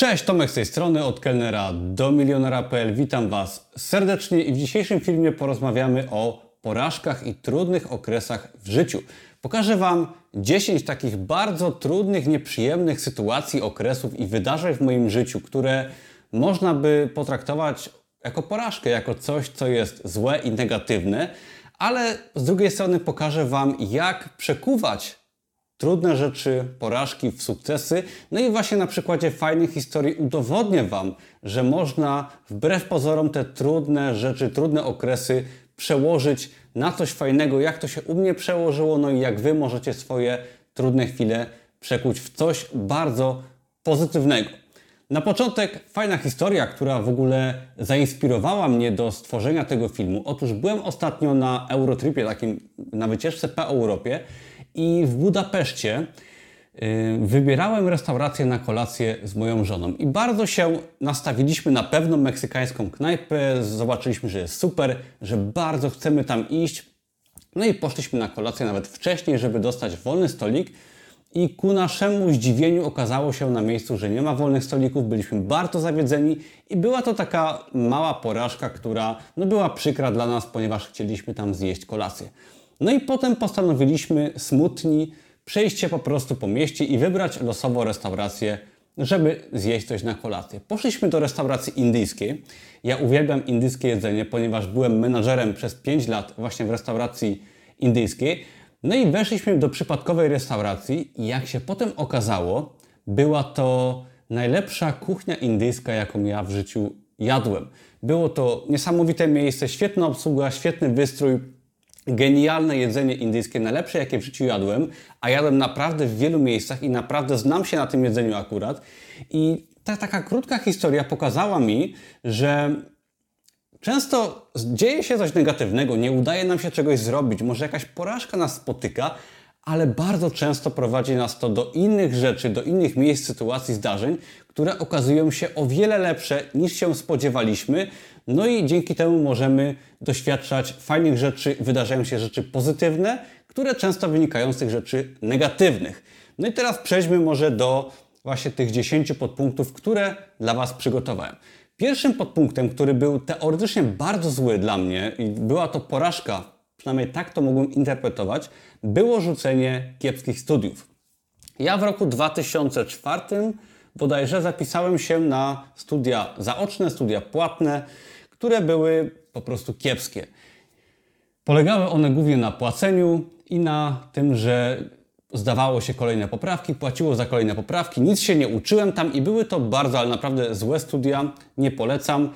Cześć, Tomek z tej strony, od kelnera do milionera.pl. Witam Was serdecznie i w dzisiejszym filmie porozmawiamy o porażkach i trudnych okresach w życiu. Pokażę Wam 10 takich bardzo trudnych, nieprzyjemnych sytuacji, okresów i wydarzeń w moim życiu, które można by potraktować jako porażkę, jako coś, co jest złe i negatywne, ale z drugiej strony pokażę Wam, jak przekuwać trudne rzeczy, porażki w sukcesy. No i właśnie na przykładzie fajnych historii udowodnię Wam, że można wbrew pozorom te trudne rzeczy, trudne okresy przełożyć na coś fajnego, jak to się u mnie przełożyło, no i jak Wy możecie swoje trudne chwile przekuć w coś bardzo pozytywnego. Na początek fajna historia, która w ogóle zainspirowała mnie do stworzenia tego filmu. Otóż byłem ostatnio na Eurotripie, takim na wycieczce po Europie i w Budapeszcie y, wybierałem restaurację na kolację z moją żoną i bardzo się nastawiliśmy na pewną meksykańską knajpę. Zobaczyliśmy, że jest super, że bardzo chcemy tam iść. No i poszliśmy na kolację nawet wcześniej, żeby dostać wolny stolik. I ku naszemu zdziwieniu okazało się na miejscu, że nie ma wolnych stolików. Byliśmy bardzo zawiedzeni i była to taka mała porażka, która no, była przykra dla nas, ponieważ chcieliśmy tam zjeść kolację. No i potem postanowiliśmy smutni przejść się po prostu po mieście i wybrać losowo restaurację, żeby zjeść coś na kolację. Poszliśmy do restauracji indyjskiej. Ja uwielbiam indyjskie jedzenie, ponieważ byłem menadżerem przez 5 lat właśnie w restauracji indyjskiej. No i weszliśmy do przypadkowej restauracji i jak się potem okazało, była to najlepsza kuchnia indyjska, jaką ja w życiu jadłem. Było to niesamowite miejsce, świetna obsługa, świetny wystrój, genialne jedzenie indyjskie, najlepsze jakie w życiu jadłem, a jadłem naprawdę w wielu miejscach i naprawdę znam się na tym jedzeniu akurat. I ta taka krótka historia pokazała mi, że często dzieje się coś negatywnego, nie udaje nam się czegoś zrobić, może jakaś porażka nas spotyka, ale bardzo często prowadzi nas to do innych rzeczy, do innych miejsc, sytuacji, zdarzeń, które okazują się o wiele lepsze niż się spodziewaliśmy. No i dzięki temu możemy doświadczać fajnych rzeczy, wydarzają się rzeczy pozytywne, które często wynikają z tych rzeczy negatywnych. No i teraz przejdźmy może do właśnie tych 10 podpunktów, które dla Was przygotowałem. Pierwszym podpunktem, który był teoretycznie bardzo zły dla mnie i była to porażka, przynajmniej tak to mogłem interpretować, było rzucenie kiepskich studiów. Ja w roku 2004 bodajże zapisałem się na studia zaoczne, studia płatne, które były po prostu kiepskie. Polegały one głównie na płaceniu i na tym, że zdawało się kolejne poprawki, płaciło za kolejne poprawki, nic się nie uczyłem tam i były to bardzo, ale naprawdę złe studia, nie polecam.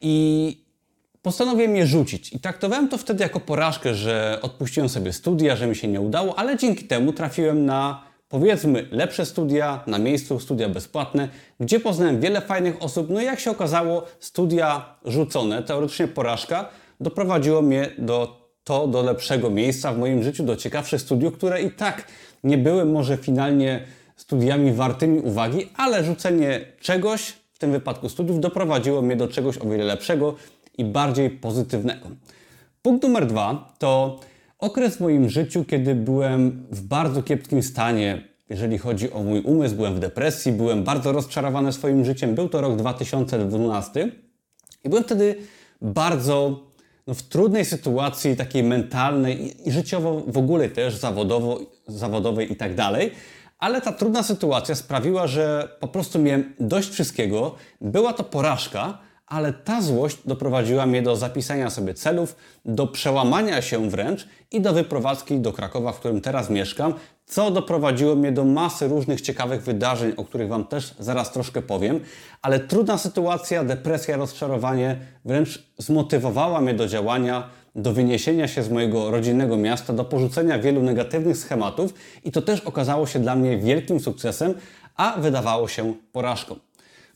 I postanowiłem je rzucić. I traktowałem to wtedy jako porażkę, że odpuściłem sobie studia, że mi się nie udało, ale dzięki temu trafiłem na powiedzmy lepsze studia, na miejscu studia bezpłatne, gdzie poznałem wiele fajnych osób. No i jak się okazało, studia rzucone, teoretycznie porażka, doprowadziło mnie do to do lepszego miejsca w moim życiu, do ciekawszych studiów, które i tak nie były może finalnie studiami wartymi uwagi, ale rzucenie czegoś, w tym wypadku studiów, doprowadziło mnie do czegoś o wiele lepszego i bardziej pozytywnego. Punkt numer dwa to okres w moim życiu, kiedy byłem w bardzo kiepskim stanie, jeżeli chodzi o mój umysł, byłem w depresji, byłem bardzo rozczarowany swoim życiem. Był to rok 2012 i byłem wtedy bardzo no, w trudnej sytuacji, takiej mentalnej i życiowo w ogóle też, zawodowo, zawodowej i tak dalej. Ale ta trudna sytuacja sprawiła, że po prostu miałem dość wszystkiego. Była to porażka, ale ta złość doprowadziła mnie do zapisania sobie celów, do przełamania się wręcz i do wyprowadzki do Krakowa, w którym teraz mieszkam, co doprowadziło mnie do masy różnych ciekawych wydarzeń, o których Wam też zaraz troszkę powiem. Ale trudna sytuacja, depresja, rozczarowanie wręcz zmotywowała mnie do działania, do wyniesienia się z mojego rodzinnego miasta, do porzucenia wielu negatywnych schematów i to też okazało się dla mnie wielkim sukcesem, a wydawało się porażką.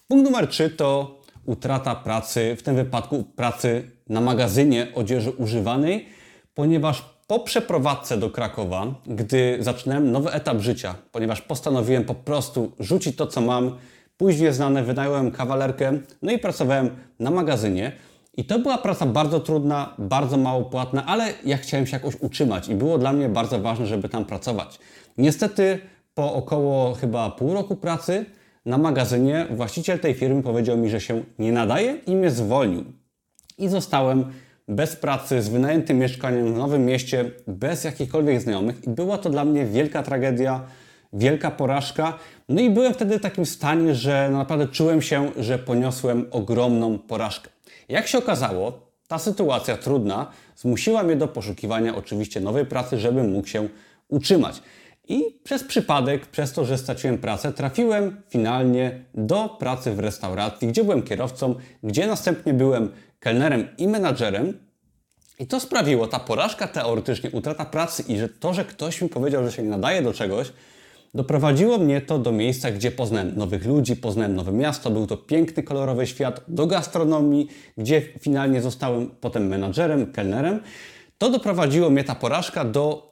Punkt numer 3 to utrata pracy, w tym wypadku pracy na magazynie odzieży używanej, ponieważ po przeprowadzce do Krakowa, gdy zaczynałem nowy etap życia, ponieważ postanowiłem po prostu rzucić to, co mam, pójść w wynająłem kawalerkę, no i pracowałem na magazynie. I to była praca bardzo trudna, bardzo mało płatna, ale ja chciałem się jakoś utrzymać i było dla mnie bardzo ważne, żeby tam pracować. Niestety po około chyba pół roku pracy na magazynie właściciel tej firmy powiedział mi, że się nie nadaje i mnie zwolnił. I zostałem bez pracy, z wynajętym mieszkaniem w nowym mieście, bez jakichkolwiek znajomych. I była to dla mnie wielka tragedia, wielka porażka. No i byłem wtedy w takim stanie, że naprawdę czułem się, że poniosłem ogromną porażkę. Jak się okazało, ta sytuacja trudna zmusiła mnie do poszukiwania oczywiście nowej pracy, żebym mógł się utrzymać. I przez przypadek, przez to, że straciłem pracę, trafiłem finalnie do pracy w restauracji, gdzie byłem kierowcą, gdzie następnie byłem kelnerem i menadżerem. I to sprawiło, ta porażka teoretycznie, utrata pracy i że to, że ktoś mi powiedział, że się nie nadaje do czegoś, doprowadziło mnie to do miejsca, gdzie poznałem nowych ludzi, poznałem nowe miasto. Był to piękny, kolorowy świat, do gastronomii, gdzie finalnie zostałem potem menadżerem, kelnerem. To doprowadziło mnie ta porażka do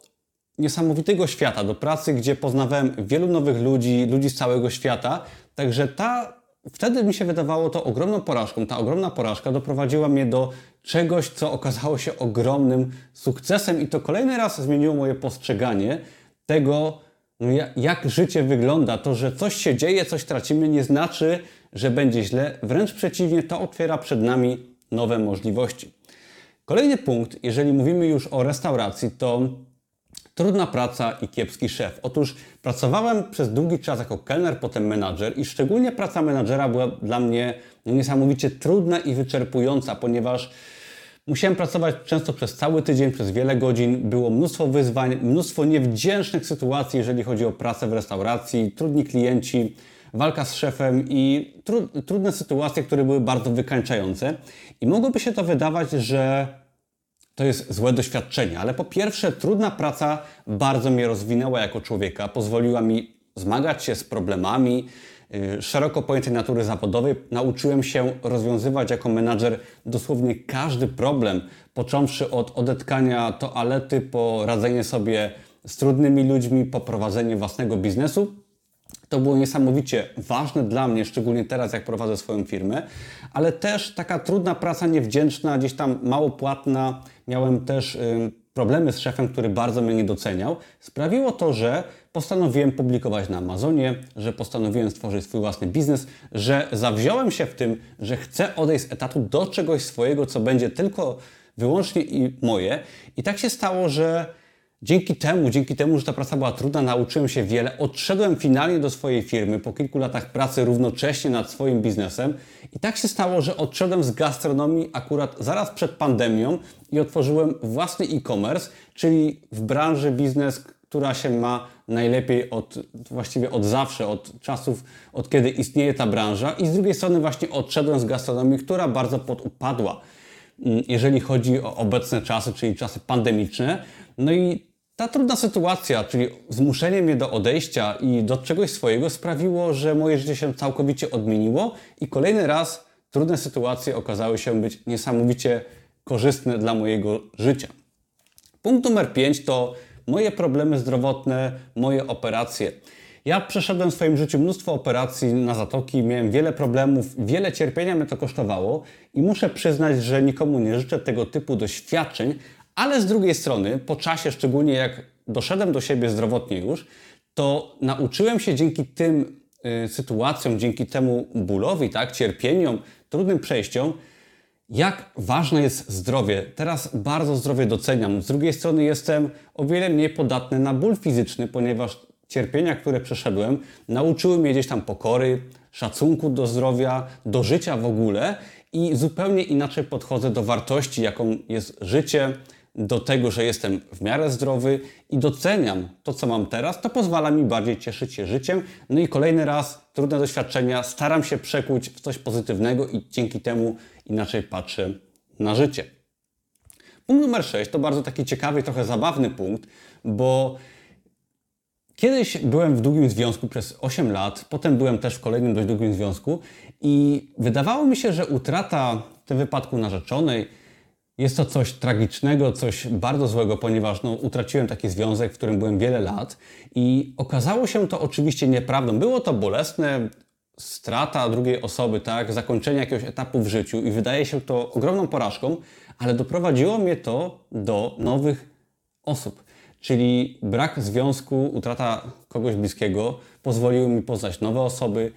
niesamowitego świata, do pracy, gdzie poznawałem wielu nowych ludzi, ludzi z całego świata. Także ta, wtedy mi się wydawało to ogromną porażką. Ta ogromna porażka doprowadziła mnie do czegoś, co okazało się ogromnym sukcesem i to kolejny raz zmieniło moje postrzeganie tego, no jak życie wygląda. To, że coś się dzieje, coś tracimy, nie znaczy, że będzie źle. Wręcz przeciwnie, to otwiera przed nami nowe możliwości. Kolejny punkt, jeżeli mówimy już o restauracji, to Trudna praca i kiepski szef. Otóż pracowałem przez długi czas jako kelner, potem menadżer i szczególnie praca menadżera była dla mnie niesamowicie trudna i wyczerpująca, ponieważ musiałem pracować często przez cały tydzień, przez wiele godzin. Było mnóstwo wyzwań, mnóstwo niewdzięcznych sytuacji, jeżeli chodzi o pracę w restauracji, trudni klienci, walka z szefem i tru trudne sytuacje, które były bardzo wykańczające. I mogłoby się to wydawać, że to jest złe doświadczenie, ale po pierwsze, trudna praca bardzo mnie rozwinęła jako człowieka, pozwoliła mi zmagać się z problemami y, szeroko pojętej natury zawodowej. Nauczyłem się rozwiązywać jako menadżer dosłownie każdy problem, począwszy od odetkania toalety, po radzenie sobie z trudnymi ludźmi, po prowadzenie własnego biznesu. To było niesamowicie ważne dla mnie, szczególnie teraz, jak prowadzę swoją firmę, ale też taka trudna praca, niewdzięczna, gdzieś tam mało płatna. Miałem też y, problemy z szefem, który bardzo mnie nie doceniał. Sprawiło to, że postanowiłem publikować na Amazonie, że postanowiłem stworzyć swój własny biznes, że zawziąłem się w tym, że chcę odejść z etatu do czegoś swojego, co będzie tylko wyłącznie i moje. I tak się stało, że Dzięki temu, dzięki temu, że ta praca była trudna, nauczyłem się wiele. Odszedłem finalnie do swojej firmy po kilku latach pracy równocześnie nad swoim biznesem. I tak się stało, że odszedłem z gastronomii akurat zaraz przed pandemią i otworzyłem własny e-commerce, czyli w branży biznes, która się ma najlepiej od, właściwie od zawsze, od czasów, od kiedy istnieje ta branża. I z drugiej strony właśnie odszedłem z gastronomii, która bardzo podupadła, mm, jeżeli chodzi o obecne czasy, czyli czasy pandemiczne. No i ta trudna sytuacja, czyli zmuszenie mnie do odejścia i do czegoś swojego sprawiło, że moje życie się całkowicie odmieniło i kolejny raz trudne sytuacje okazały się być niesamowicie korzystne dla mojego życia. Punkt numer 5 to moje problemy zdrowotne, moje operacje. Ja przeszedłem w swoim życiu mnóstwo operacji na zatoki, miałem wiele problemów, wiele cierpienia mnie to kosztowało i muszę przyznać, że nikomu nie życzę tego typu doświadczeń, ale z drugiej strony, po czasie, szczególnie jak doszedłem do siebie zdrowotnie już, to nauczyłem się dzięki tym y, sytuacjom, dzięki temu bólowi, tak, cierpieniom, trudnym przejściom, jak ważne jest zdrowie. Teraz bardzo zdrowie doceniam. Z drugiej strony jestem o wiele mniej podatny na ból fizyczny, ponieważ cierpienia, które przeszedłem, nauczyły mnie gdzieś tam pokory, szacunku do zdrowia, do życia w ogóle i zupełnie inaczej podchodzę do wartości, jaką jest życie, do tego, że jestem w miarę zdrowy i doceniam to, co mam teraz, to pozwala mi bardziej cieszyć się życiem. No i kolejny raz trudne doświadczenia staram się przekuć w coś pozytywnego i dzięki temu inaczej patrzę na życie. Punkt numer 6 to bardzo taki ciekawy, trochę zabawny punkt, bo kiedyś byłem w długim związku przez 8 lat, potem byłem też w kolejnym dość długim związku i wydawało mi się, że utrata w tym wypadku narzeczonej jest to coś tragicznego, coś bardzo złego, ponieważ no, utraciłem taki związek, w którym byłem wiele lat i okazało się to oczywiście nieprawdą. Było to bolesne, strata drugiej osoby, tak, zakończenie jakiegoś etapu w życiu i wydaje się to ogromną porażką, ale doprowadziło mnie to do nowych osób. Czyli brak związku, utrata kogoś bliskiego pozwoliły mi poznać nowe osoby,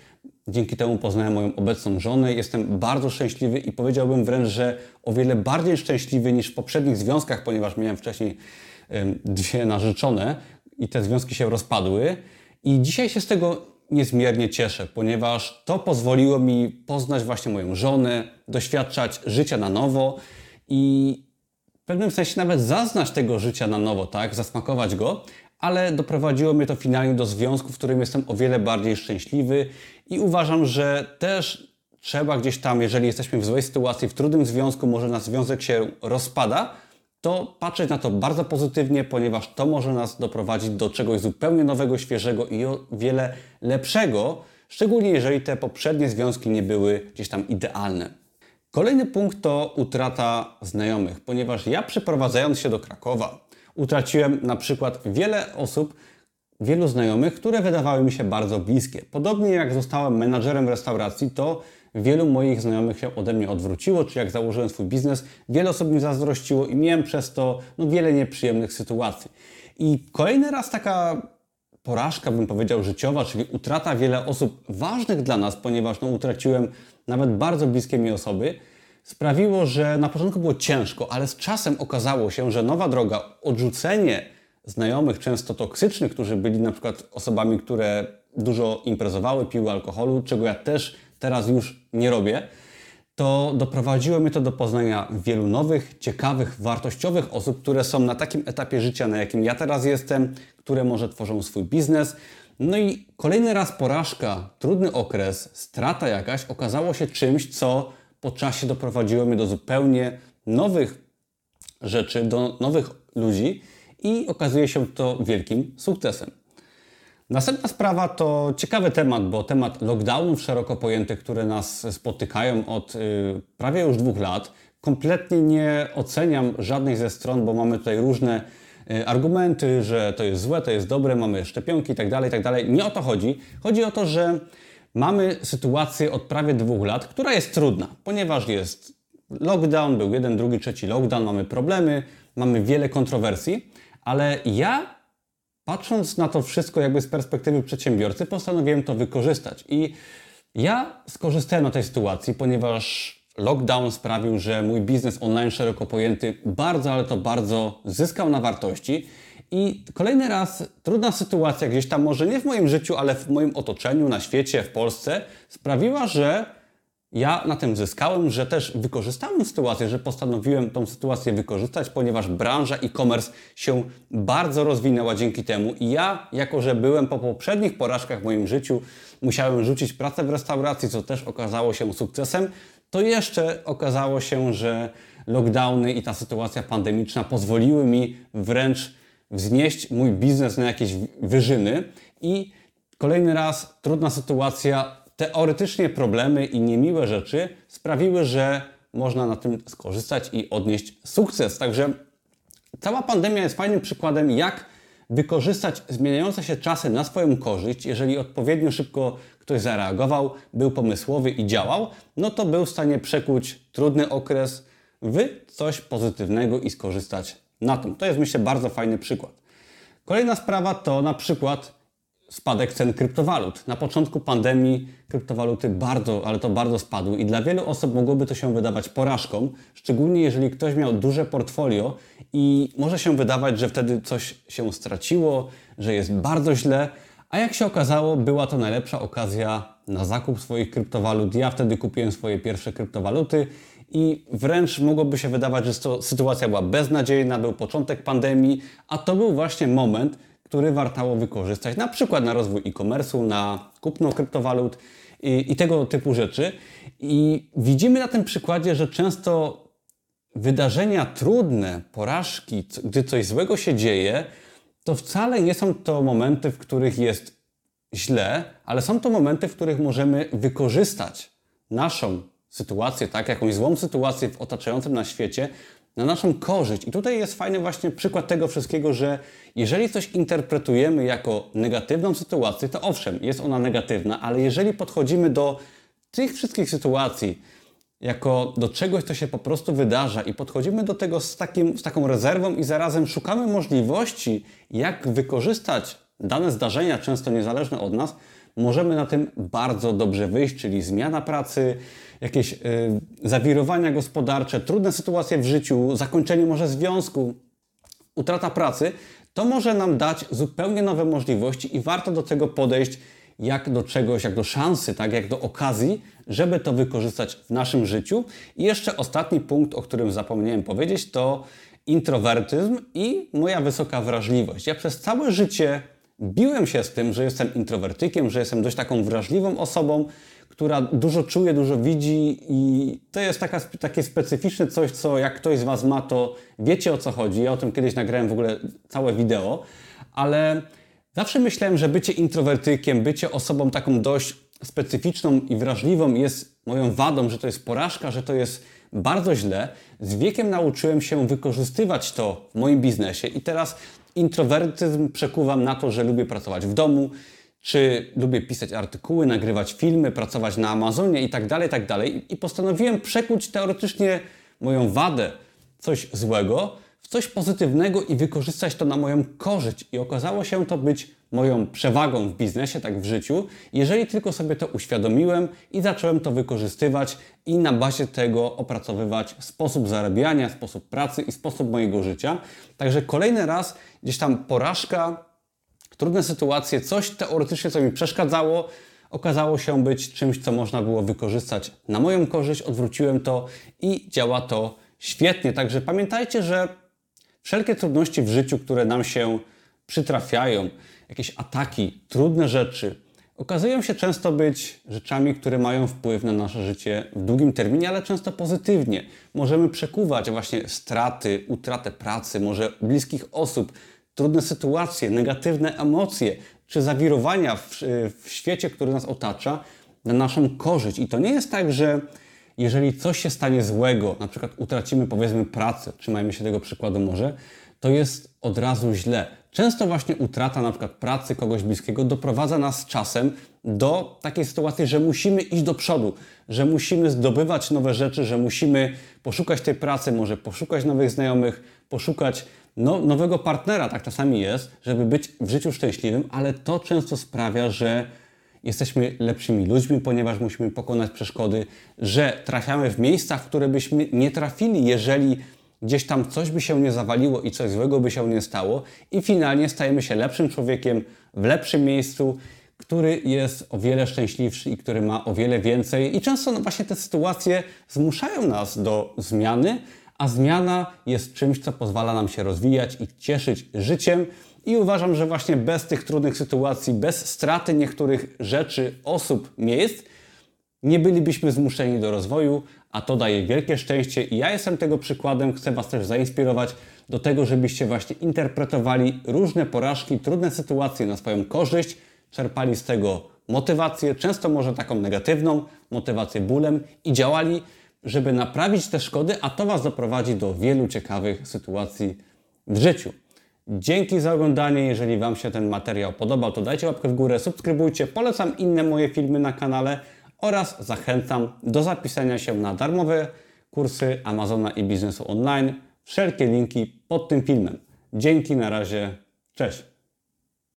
Dzięki temu poznałem moją obecną żonę. Jestem bardzo szczęśliwy i powiedziałbym wręcz, że o wiele bardziej szczęśliwy niż w poprzednich związkach, ponieważ miałem wcześniej dwie narzeczone i te związki się rozpadły. I dzisiaj się z tego niezmiernie cieszę, ponieważ to pozwoliło mi poznać właśnie moją żonę, doświadczać życia na nowo i w pewnym sensie nawet zaznać tego życia na nowo, tak, zasmakować go, ale doprowadziło mnie to finalnie do związku, w którym jestem o wiele bardziej szczęśliwy i uważam, że też trzeba gdzieś tam, jeżeli jesteśmy w złej sytuacji, w trudnym związku, może nasz związek się rozpada, to patrzeć na to bardzo pozytywnie, ponieważ to może nas doprowadzić do czegoś zupełnie nowego, świeżego i o wiele lepszego, szczególnie jeżeli te poprzednie związki nie były gdzieś tam idealne. Kolejny punkt to utrata znajomych, ponieważ ja przeprowadzając się do Krakowa, utraciłem na przykład wiele osób, wielu znajomych, które wydawały mi się bardzo bliskie. Podobnie jak zostałem menadżerem restauracji, to wielu moich znajomych się ode mnie odwróciło, czy jak założyłem swój biznes, wiele osób mi zazdrościło i miałem przez to no, wiele nieprzyjemnych sytuacji. I kolejny raz taka porażka, bym powiedział, życiowa, czyli utrata wiele osób ważnych dla nas, ponieważ no, utraciłem nawet bardzo bliskie mi osoby, sprawiło, że na początku było ciężko, ale z czasem okazało się, że nowa droga, odrzucenie znajomych, często toksycznych, którzy byli na przykład osobami, które dużo imprezowały, piły alkoholu, czego ja też teraz już nie robię, to doprowadziło mnie to do poznania wielu nowych, ciekawych, wartościowych osób, które są na takim etapie życia, na jakim ja teraz jestem, które może tworzą swój biznes. No i kolejny raz porażka, trudny okres, strata jakaś okazało się czymś, co po czasie doprowadziło mnie do zupełnie nowych rzeczy, do nowych ludzi i okazuje się to wielkim sukcesem. Następna sprawa to ciekawy temat, bo temat lockdownów szeroko pojętych, które nas spotykają od y, prawie już dwóch lat. Kompletnie nie oceniam żadnej ze stron, bo mamy tutaj różne y, argumenty, że to jest złe, to jest dobre, mamy szczepionki itd., tak itd. Tak nie o to chodzi. Chodzi o to, że mamy sytuację od prawie dwóch lat, która jest trudna, ponieważ jest lockdown, był jeden, drugi, trzeci lockdown, mamy problemy, mamy wiele kontrowersji, ale ja patrząc na to wszystko jakby z perspektywy przedsiębiorcy, postanowiłem to wykorzystać. I ja skorzystałem na tej sytuacji, ponieważ lockdown sprawił, że mój biznes online szeroko pojęty bardzo, ale to bardzo zyskał na wartości. I kolejny raz trudna sytuacja, gdzieś tam może nie w moim życiu, ale w moim otoczeniu, na świecie, w Polsce, sprawiła, że ja na tym zyskałem, że też wykorzystałem sytuację, że postanowiłem tą sytuację wykorzystać, ponieważ branża e-commerce się bardzo rozwinęła dzięki temu. I ja, jako że byłem po poprzednich porażkach w moim życiu, musiałem rzucić pracę w restauracji, co też okazało się sukcesem, to jeszcze okazało się, że lockdowny i ta sytuacja pandemiczna pozwoliły mi wręcz wznieść mój biznes na jakieś wyżyny i kolejny raz trudna sytuacja teoretycznie problemy i niemiłe rzeczy sprawiły, że można na tym skorzystać i odnieść sukces. Także cała pandemia jest fajnym przykładem, jak wykorzystać zmieniające się czasy na swoją korzyść. Jeżeli odpowiednio szybko ktoś zareagował, był pomysłowy i działał, no to był w stanie przekuć trudny okres w coś pozytywnego i skorzystać na tym. To jest myślę bardzo fajny przykład. Kolejna sprawa to na przykład spadek cen kryptowalut. Na początku pandemii kryptowaluty bardzo, ale to bardzo spadły i dla wielu osób mogłoby to się wydawać porażką, szczególnie jeżeli ktoś miał duże portfolio i może się wydawać, że wtedy coś się straciło, że jest bardzo źle, a jak się okazało, była to najlepsza okazja na zakup swoich kryptowalut. Ja wtedy kupiłem swoje pierwsze kryptowaluty i wręcz mogłoby się wydawać, że sytuacja była beznadziejna, był początek pandemii, a to był właśnie moment, który wartało wykorzystać, na przykład na rozwój e-commerce'u, na kupno kryptowalut i, i tego typu rzeczy. I widzimy na tym przykładzie, że często wydarzenia trudne, porażki, gdy coś złego się dzieje, to wcale nie są to momenty, w których jest źle, ale są to momenty, w których możemy wykorzystać naszą sytuację, tak, jakąś złą sytuację w otaczającym nas świecie na naszą korzyść. I tutaj jest fajny właśnie przykład tego wszystkiego, że jeżeli coś interpretujemy jako negatywną sytuację, to owszem, jest ona negatywna, ale jeżeli podchodzimy do tych wszystkich sytuacji jako do czegoś, co się po prostu wydarza i podchodzimy do tego z, takim, z taką rezerwą i zarazem szukamy możliwości, jak wykorzystać dane zdarzenia, często niezależne od nas, możemy na tym bardzo dobrze wyjść, czyli zmiana pracy, jakieś y, zawirowania gospodarcze, trudne sytuacje w życiu, zakończenie może związku, utrata pracy, to może nam dać zupełnie nowe możliwości i warto do tego podejść jak do czegoś, jak do szansy, tak jak do okazji, żeby to wykorzystać w naszym życiu. I jeszcze ostatni punkt, o którym zapomniałem powiedzieć, to introwertyzm i moja wysoka wrażliwość. Ja przez całe życie biłem się z tym, że jestem introwertykiem, że jestem dość taką wrażliwą osobą, która dużo czuje, dużo widzi i to jest taka, takie specyficzne coś, co jak ktoś z Was ma, to wiecie o co chodzi. Ja o tym kiedyś nagrałem w ogóle całe wideo, ale zawsze myślałem, że bycie introwertykiem, bycie osobą taką dość specyficzną i wrażliwą jest moją wadą, że to jest porażka, że to jest bardzo źle. Z wiekiem nauczyłem się wykorzystywać to w moim biznesie i teraz introwertyzm przekuwam na to, że lubię pracować w domu, czy lubię pisać artykuły, nagrywać filmy, pracować na Amazonie i tak dalej, tak. I postanowiłem przekuć teoretycznie moją wadę, coś złego, w coś pozytywnego i wykorzystać to na moją korzyść. I okazało się to być moją przewagą w biznesie, tak w życiu, jeżeli tylko sobie to uświadomiłem i zacząłem to wykorzystywać i na bazie tego opracowywać sposób zarabiania, sposób pracy i sposób mojego życia. Także kolejny raz gdzieś tam porażka, trudne sytuacje, coś teoretycznie, co mi przeszkadzało, okazało się być czymś, co można było wykorzystać na moją korzyść. Odwróciłem to i działa to świetnie. Także pamiętajcie, że wszelkie trudności w życiu, które nam się przytrafiają, jakieś ataki, trudne rzeczy, okazują się często być rzeczami, które mają wpływ na nasze życie w długim terminie, ale często pozytywnie. Możemy przekuwać właśnie straty, utratę pracy, może bliskich osób, trudne sytuacje, negatywne emocje czy zawirowania w, w świecie, który nas otacza, na naszą korzyść. I to nie jest tak, że jeżeli coś się stanie złego, na przykład utracimy powiedzmy pracę, trzymajmy się tego przykładu może, to jest od razu źle. Często właśnie utrata na przykład pracy kogoś bliskiego doprowadza nas czasem do takiej sytuacji, że musimy iść do przodu, że musimy zdobywać nowe rzeczy, że musimy poszukać tej pracy, może poszukać nowych znajomych, poszukać no, nowego partnera, tak czasami jest, żeby być w życiu szczęśliwym, ale to często sprawia, że jesteśmy lepszymi ludźmi, ponieważ musimy pokonać przeszkody, że trafiamy w miejsca, w które byśmy nie trafili, jeżeli gdzieś tam coś by się nie zawaliło i coś złego by się nie stało, i finalnie stajemy się lepszym człowiekiem w lepszym miejscu, który jest o wiele szczęśliwszy i który ma o wiele więcej. I często no właśnie te sytuacje zmuszają nas do zmiany, a zmiana jest czymś, co pozwala nam się rozwijać i cieszyć życiem. I uważam, że właśnie bez tych trudnych sytuacji, bez straty niektórych rzeczy, osób, miejsc, nie bylibyśmy zmuszeni do rozwoju, a to daje wielkie szczęście. I ja jestem tego przykładem, chcę Was też zainspirować do tego, żebyście właśnie interpretowali różne porażki, trudne sytuacje na swoją korzyść, czerpali z tego motywację, często może taką negatywną, motywację bólem i działali żeby naprawić te szkody, a to Was doprowadzi do wielu ciekawych sytuacji w życiu. Dzięki za oglądanie. Jeżeli Wam się ten materiał podobał, to dajcie łapkę w górę, subskrybujcie, polecam inne moje filmy na kanale oraz zachęcam do zapisania się na darmowe kursy Amazona i biznesu online. Wszelkie linki pod tym filmem. Dzięki, na razie, cześć.